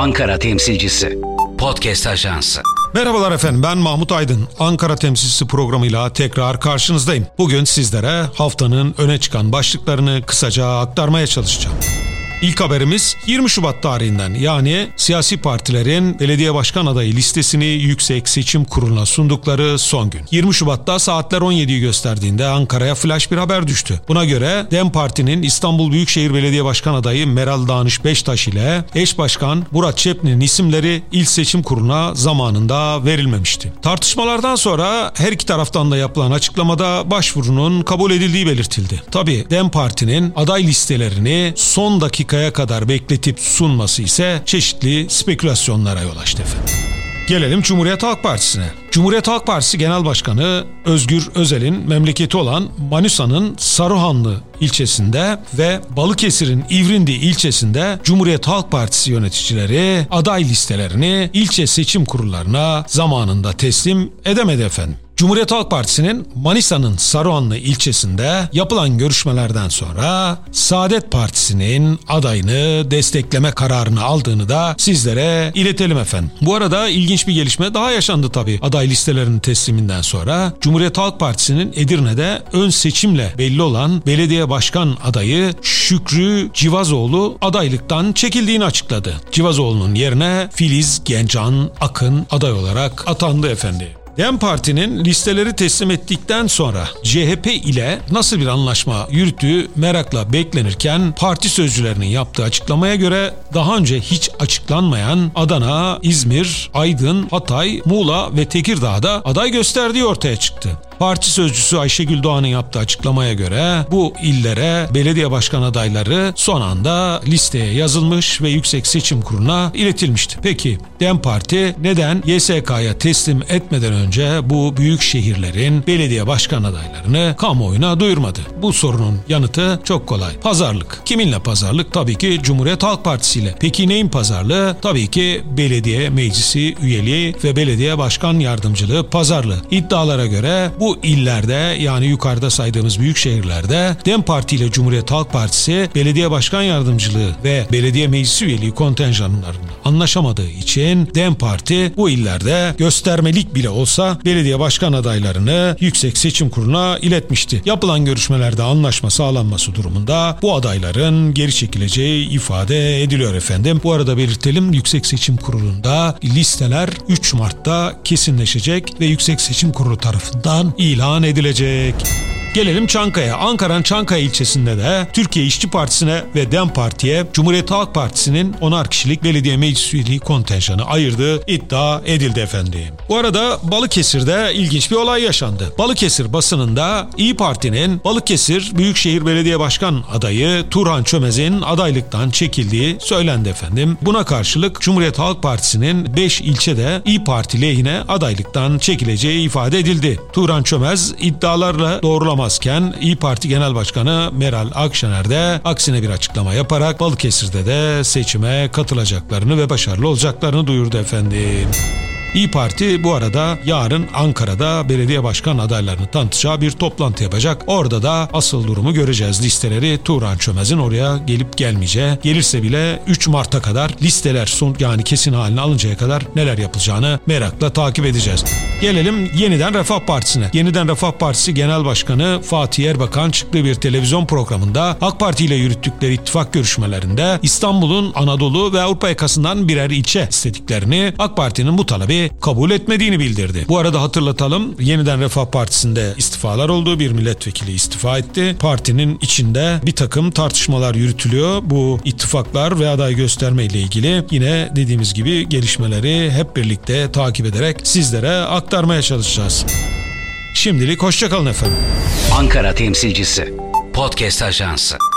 Ankara temsilcisi. Podcast Ajansı. Merhabalar efendim ben Mahmut Aydın. Ankara temsilcisi programıyla tekrar karşınızdayım. Bugün sizlere haftanın öne çıkan başlıklarını kısaca aktarmaya çalışacağım. İlk haberimiz 20 Şubat tarihinden yani siyasi partilerin belediye başkan adayı listesini Yüksek Seçim Kurulu'na sundukları son gün. 20 Şubat'ta saatler 17'yi gösterdiğinde Ankara'ya flash bir haber düştü. Buna göre DEM Parti'nin İstanbul Büyükşehir Belediye Başkan adayı Meral Danış Beştaş ile eş başkan Murat Çepni'nin isimleri İl Seçim Kurulu'na zamanında verilmemişti. Tartışmalardan sonra her iki taraftan da yapılan açıklamada başvurunun kabul edildiği belirtildi. Tabi DEM Parti'nin aday listelerini son dakika dakikaya kadar bekletip sunması ise çeşitli spekülasyonlara yol açtı efendim. Gelelim Cumhuriyet Halk Partisi'ne. Cumhuriyet Halk Partisi Genel Başkanı Özgür Özel'in memleketi olan Manisa'nın Saruhanlı ilçesinde ve Balıkesir'in İvrindi ilçesinde Cumhuriyet Halk Partisi yöneticileri aday listelerini ilçe seçim kurullarına zamanında teslim edemedi efendim. Cumhuriyet Halk Partisi'nin Manisa'nın Saruhanlı ilçesinde yapılan görüşmelerden sonra Saadet Partisi'nin adayını destekleme kararını aldığını da sizlere iletelim efendim. Bu arada ilginç bir gelişme daha yaşandı tabii aday listelerinin tesliminden sonra. Cumhuriyet Halk Partisi'nin Edirne'de ön seçimle belli olan belediye başkan adayı Şükrü Civazoğlu adaylıktan çekildiğini açıkladı. Civazoğlu'nun yerine Filiz Gencan Akın aday olarak atandı efendi. DEM Parti'nin listeleri teslim ettikten sonra CHP ile nasıl bir anlaşma yürüttüğü merakla beklenirken parti sözcülerinin yaptığı açıklamaya göre daha önce hiç açıklanmayan Adana, İzmir, Aydın, Hatay, Muğla ve Tekirdağ'da aday gösterdiği ortaya çıktı. Parti sözcüsü Ayşegül Doğan'ın yaptığı açıklamaya göre bu illere belediye başkan adayları son anda listeye yazılmış ve Yüksek Seçim Kurulu'na iletilmişti. Peki DEM Parti neden YSK'ya teslim etmeden önce bu büyük şehirlerin belediye başkan adaylarını kamuoyuna duyurmadı? Bu sorunun yanıtı çok kolay. Pazarlık. Kiminle pazarlık? Tabii ki Cumhuriyet Halk Partisi ile. Peki neyin pazarlığı? Tabii ki belediye meclisi üyeliği ve belediye başkan yardımcılığı pazarlığı. İddialara göre bu illerde yani yukarıda saydığımız büyük şehirlerde DEM Parti ile Cumhuriyet Halk Partisi belediye başkan yardımcılığı ve belediye meclisi üyeliği kontenjanlarında anlaşamadığı için DEM Parti bu illerde göstermelik bile olsa belediye başkan adaylarını Yüksek Seçim Kurulu'na iletmişti. Yapılan görüşmelerde anlaşma sağlanması durumunda bu adayların geri çekileceği ifade ediliyor efendim. Bu arada belirtelim Yüksek Seçim Kurulu'nda listeler 3 Mart'ta kesinleşecek ve Yüksek Seçim Kurulu tarafından ilan edilecek. Gelelim Çankaya. Ankara'nın Çankaya ilçesinde de Türkiye İşçi Partisi'ne ve DEM Parti'ye Cumhuriyet Halk Partisi'nin 10'ar kişilik belediye meclis üyeliği kontenjanı ayırdığı iddia edildi efendim. Bu arada Balıkesir'de ilginç bir olay yaşandı. Balıkesir basınında İyi Parti'nin Balıkesir Büyükşehir Belediye Başkan adayı Turhan Çömez'in adaylıktan çekildiği söylendi efendim. Buna karşılık Cumhuriyet Halk Partisi'nin 5 ilçede İyi Parti lehine adaylıktan çekileceği ifade edildi. Turhan Çömez iddialarla doğrulama olamazken İyi Parti Genel Başkanı Meral Akşener de aksine bir açıklama yaparak Balıkesir'de de seçime katılacaklarını ve başarılı olacaklarını duyurdu efendim. İyi Parti bu arada yarın Ankara'da belediye başkan adaylarını tanıtacağı bir toplantı yapacak. Orada da asıl durumu göreceğiz. Listeleri Turan Çömez'in oraya gelip gelmeyeceği. Gelirse bile 3 Mart'a kadar listeler son yani kesin haline alıncaya kadar neler yapılacağını merakla takip edeceğiz. Gelelim yeniden Refah Partisi'ne. Yeniden Refah Partisi Genel Başkanı Fatih Erbakan çıktığı bir televizyon programında AK Parti ile yürüttükleri ittifak görüşmelerinde İstanbul'un Anadolu ve Avrupa yakasından birer ilçe istediklerini AK Parti'nin bu talebi kabul etmediğini bildirdi. Bu arada hatırlatalım yeniden Refah Partisi'nde istifalar oldu. Bir milletvekili istifa etti. Partinin içinde bir takım tartışmalar yürütülüyor. Bu ittifaklar ve aday gösterme ile ilgili yine dediğimiz gibi gelişmeleri hep birlikte takip ederek sizlere aktarmaya çalışacağız. Şimdilik hoşçakalın efendim. Ankara temsilcisi. Podcast Ajansı.